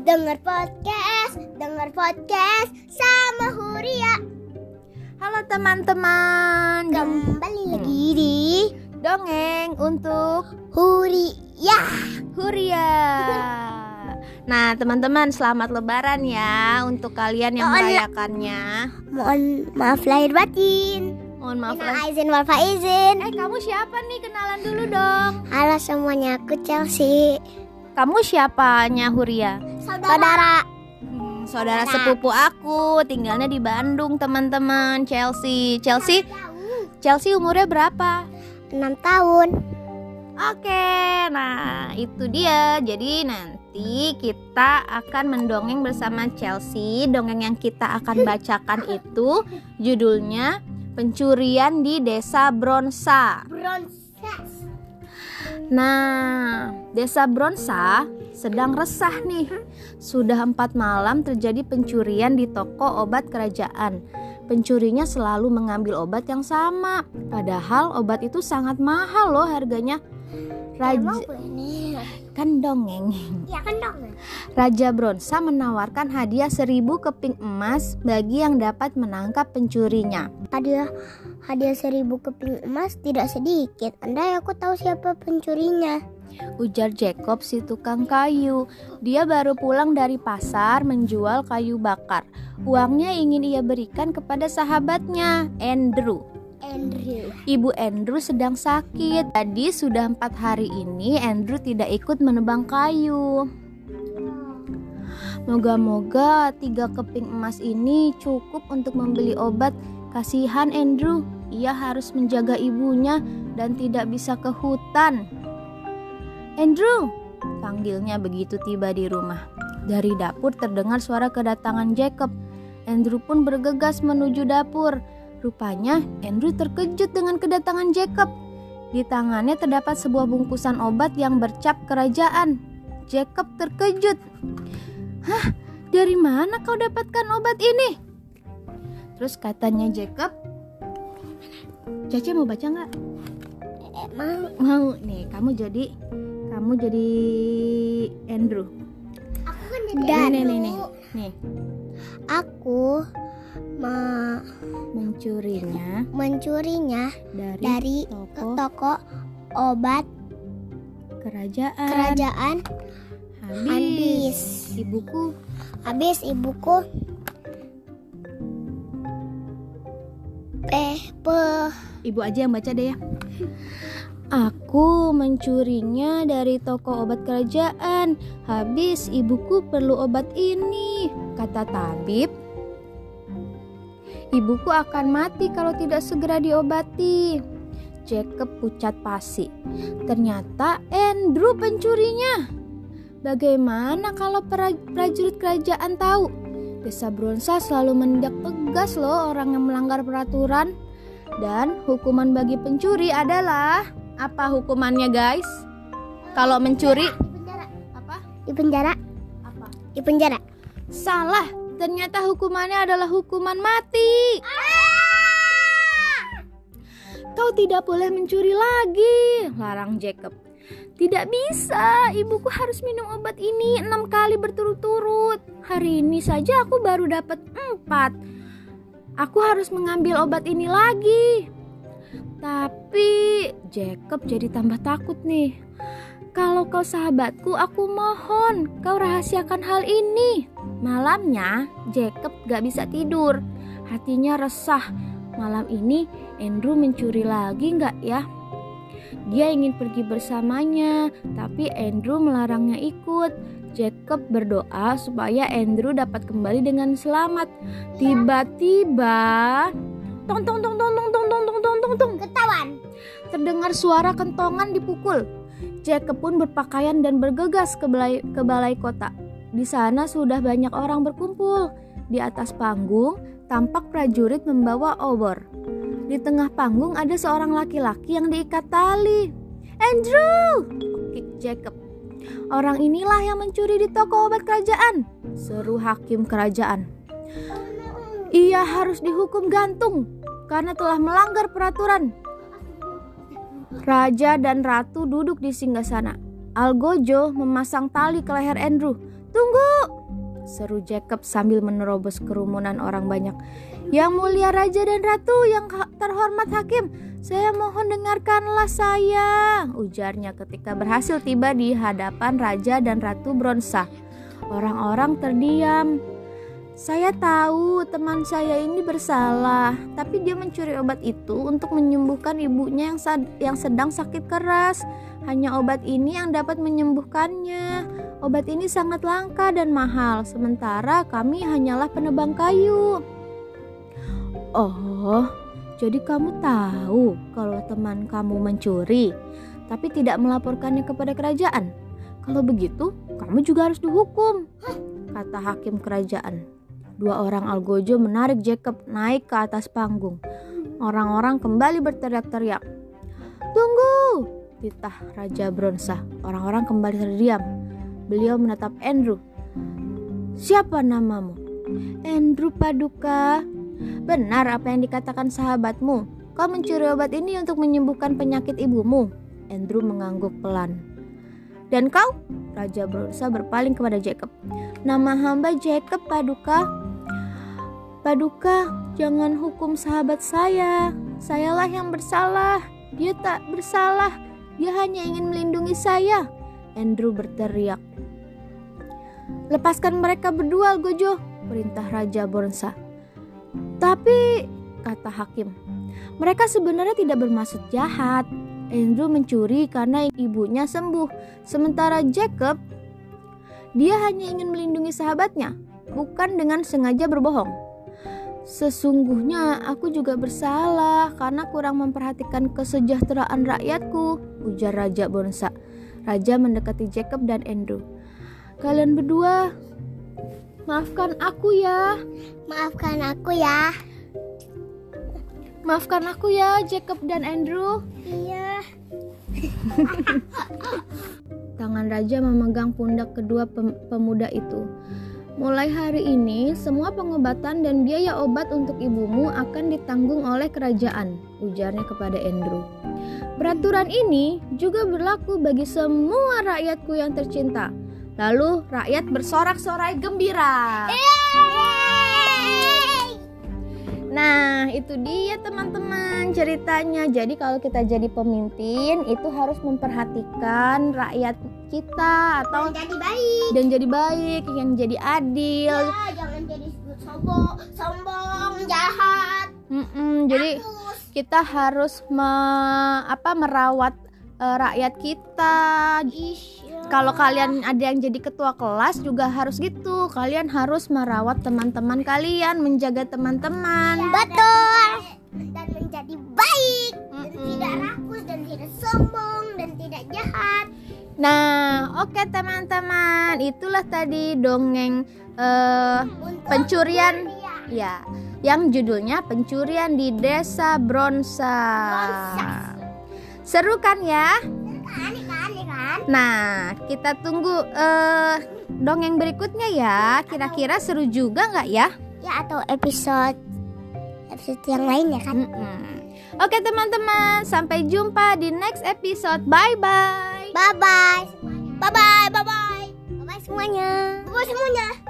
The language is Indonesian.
Dengar podcast, dengar podcast sama Huria. Halo teman-teman. Kembali lagi di Dongeng untuk Huria. Huria. Nah, teman-teman, selamat lebaran ya untuk kalian yang Oh, la- merayakannya. Mohon maaf lahir batin. Mohon maaf Minal aizin wal faizin. Eh, kamu siapa nih? Kenalan dulu dong. Halo semuanya, aku Chelsea. Kamu siapanya Huria? Saudara. Hmm, saudara Saudara. sepupu aku, tinggalnya di Bandung, teman-teman. Chelsea. Chelsea, Chelsea umurnya berapa? 6 tahun. Oke, nah itu dia. Jadi nanti kita akan mendongeng bersama Chelsea. Dongeng yang kita akan bacakan itu judulnya Pencurian di Desa Bronsa. Bronses. Nah, Desa Bronsa sedang resah nih. Sudah empat malam terjadi pencurian di toko obat kerajaan. Pencurinya selalu mengambil obat yang sama, padahal obat itu sangat mahal loh harganya. Raja kan dongeng. Ya kan dong. Raja Bronsa menawarkan hadiah seribu keping emas bagi yang dapat menangkap pencurinya. Hadiah hadiah seribu keping emas tidak sedikit. Andai aku tahu siapa pencurinya. Ujar Jacob si tukang kayu. Dia baru pulang dari pasar menjual kayu bakar. Uangnya ingin ia berikan kepada sahabatnya, Andrew. Andrew. Ibu Andrew sedang sakit. Jadi sudah empat hari ini Andrew tidak ikut menebang kayu. Moga-moga tiga keping emas ini cukup untuk membeli obat. Kasihan Andrew, ia harus menjaga ibunya dan tidak bisa ke hutan. Andrew, panggilnya begitu tiba di rumah. Dari dapur terdengar suara kedatangan Jacob. Andrew pun bergegas menuju dapur. Rupanya Andrew terkejut dengan kedatangan Jacob. Di tangannya terdapat sebuah bungkusan obat yang bercap kerajaan. Jacob terkejut. Hah, dari mana kau dapatkan obat ini? Terus katanya Jacob, Caca mau baca nggak? Emang Mau nih, kamu jadi kamu jadi Andrew. aku kan Nih, nih, nih, nih, nih. Aku me- Mencurinya mencurinya dari, dari toko toko obat kerajaan. kerajaan. Habis. Habis. Ibuku Habis ibuku eh pe Ibu aja yang baca deh ya. Aku mencurinya dari toko obat kerajaan. Habis ibuku perlu obat ini, kata tabib. Ibuku akan mati kalau tidak segera diobati. Jacob pucat pasi. Ternyata Andrew pencurinya. Bagaimana kalau pra- prajurit kerajaan tahu? Desa Bronsa selalu menindak tegas loh orang yang melanggar peraturan. Dan hukuman bagi pencuri adalah apa hukumannya guys? Kalau mencuri di penjara apa? di penjara Apa? di penjara Salah. Ternyata hukumannya adalah hukuman mati. Kau tidak boleh mencuri lagi, larang Jacob. Tidak bisa, ibuku harus minum obat ini enam kali berturut-turut. Hari ini saja aku baru dapat empat. Aku harus mengambil obat ini lagi. Tapi Jacob jadi tambah takut nih. Kalau kau sahabatku, aku mohon kau rahasiakan hal ini. Malamnya, Jacob gak bisa tidur. Hatinya resah. Malam ini, Andrew mencuri lagi gak ya? Dia ingin pergi bersamanya, tapi Andrew melarangnya ikut. Jacob berdoa supaya Andrew dapat kembali dengan selamat. Tiba-tiba, tong tong tong tong tong tong tong tong tong tong ketahuan terdengar suara kentongan dipukul. Jacob pun berpakaian dan bergegas ke balai, ke balai kota. Di sana sudah banyak orang berkumpul. Di atas panggung, tampak prajurit membawa obor. Di tengah panggung ada seorang laki-laki yang diikat tali. Andrew! Kik Jacob. Orang inilah yang mencuri di toko obat kerajaan. Seru hakim kerajaan. Ia harus dihukum gantung karena telah melanggar peraturan. Raja dan ratu duduk di singgasana. Algojo memasang tali ke leher Andrew. Tunggu! Seru Jacob sambil menerobos kerumunan orang banyak. Yang mulia raja dan ratu yang terhormat hakim, saya mohon dengarkanlah saya, ujarnya ketika berhasil tiba di hadapan raja dan ratu Bronsa. Orang-orang terdiam. Saya tahu teman saya ini bersalah, tapi dia mencuri obat itu untuk menyembuhkan ibunya yang, yang sedang sakit keras. Hanya obat ini yang dapat menyembuhkannya. Obat ini sangat langka dan mahal, sementara kami hanyalah penebang kayu. Oh, jadi kamu tahu kalau teman kamu mencuri, tapi tidak melaporkannya kepada kerajaan. Kalau begitu, kamu juga harus dihukum, kata hakim kerajaan. Dua orang algojo menarik Jacob naik ke atas panggung. Orang-orang kembali berteriak-teriak. Tunggu! Titah Raja Bronsa. Orang-orang kembali terdiam. Beliau menatap Andrew. Siapa namamu? Andrew Paduka. Benar apa yang dikatakan sahabatmu. Kau mencuri obat ini untuk menyembuhkan penyakit ibumu. Andrew mengangguk pelan. Dan kau? Raja Bronsa berpaling kepada Jacob. Nama hamba Jacob Paduka. Paduka, jangan hukum sahabat saya. Sayalah yang bersalah. Dia tak bersalah. Dia hanya ingin melindungi saya. Andrew berteriak. Lepaskan mereka berdua, Gojo, perintah Raja Bornsa. Tapi, kata hakim, mereka sebenarnya tidak bermaksud jahat. Andrew mencuri karena ibunya sembuh, sementara Jacob dia hanya ingin melindungi sahabatnya, bukan dengan sengaja berbohong. Sesungguhnya aku juga bersalah karena kurang memperhatikan kesejahteraan rakyatku, ujar Raja Bonsa. Raja mendekati Jacob dan Andrew. Kalian berdua, maafkan aku ya. Maafkan aku ya. Maafkan aku ya, Jacob dan Andrew. Iya. Tangan Raja memegang pundak kedua pemuda itu. Mulai hari ini, semua pengobatan dan biaya obat untuk ibumu akan ditanggung oleh kerajaan, ujarnya kepada Andrew. Peraturan ini juga berlaku bagi semua rakyatku yang tercinta. Lalu rakyat bersorak-sorai gembira. Nah, itu dia teman-teman ceritanya. Jadi kalau kita jadi pemimpin itu harus memperhatikan rakyat kita atau dan jadi baik. Dan jadi baik yang jadi adil. Ya, jangan jadi sombong sombong jahat. Mm -mm, jadi kita harus me, apa merawat uh, rakyat kita. Ya. Kalau kalian ada yang jadi ketua kelas juga harus gitu. Kalian harus merawat teman-teman kalian menjaga teman-teman. Ya, betul. dan menjadi baik mm -mm. dan tidak rakus dan tidak sombong dan tidak jahat. Nah, oke okay, teman-teman, itulah tadi dongeng uh, pencurian. Ya, yang judulnya pencurian di Desa Bronsa. Seru kan ya? Nah, kita tunggu uh, dongeng berikutnya ya. Kira-kira seru juga nggak ya? Ya atau episode episode yang lain ya kan? Mm -mm. Oke teman-teman, sampai jumpa di next episode. Bye bye. Bye bye. Bye bye. Bye bye. Bye bye semuanya. Bye bye semuanya.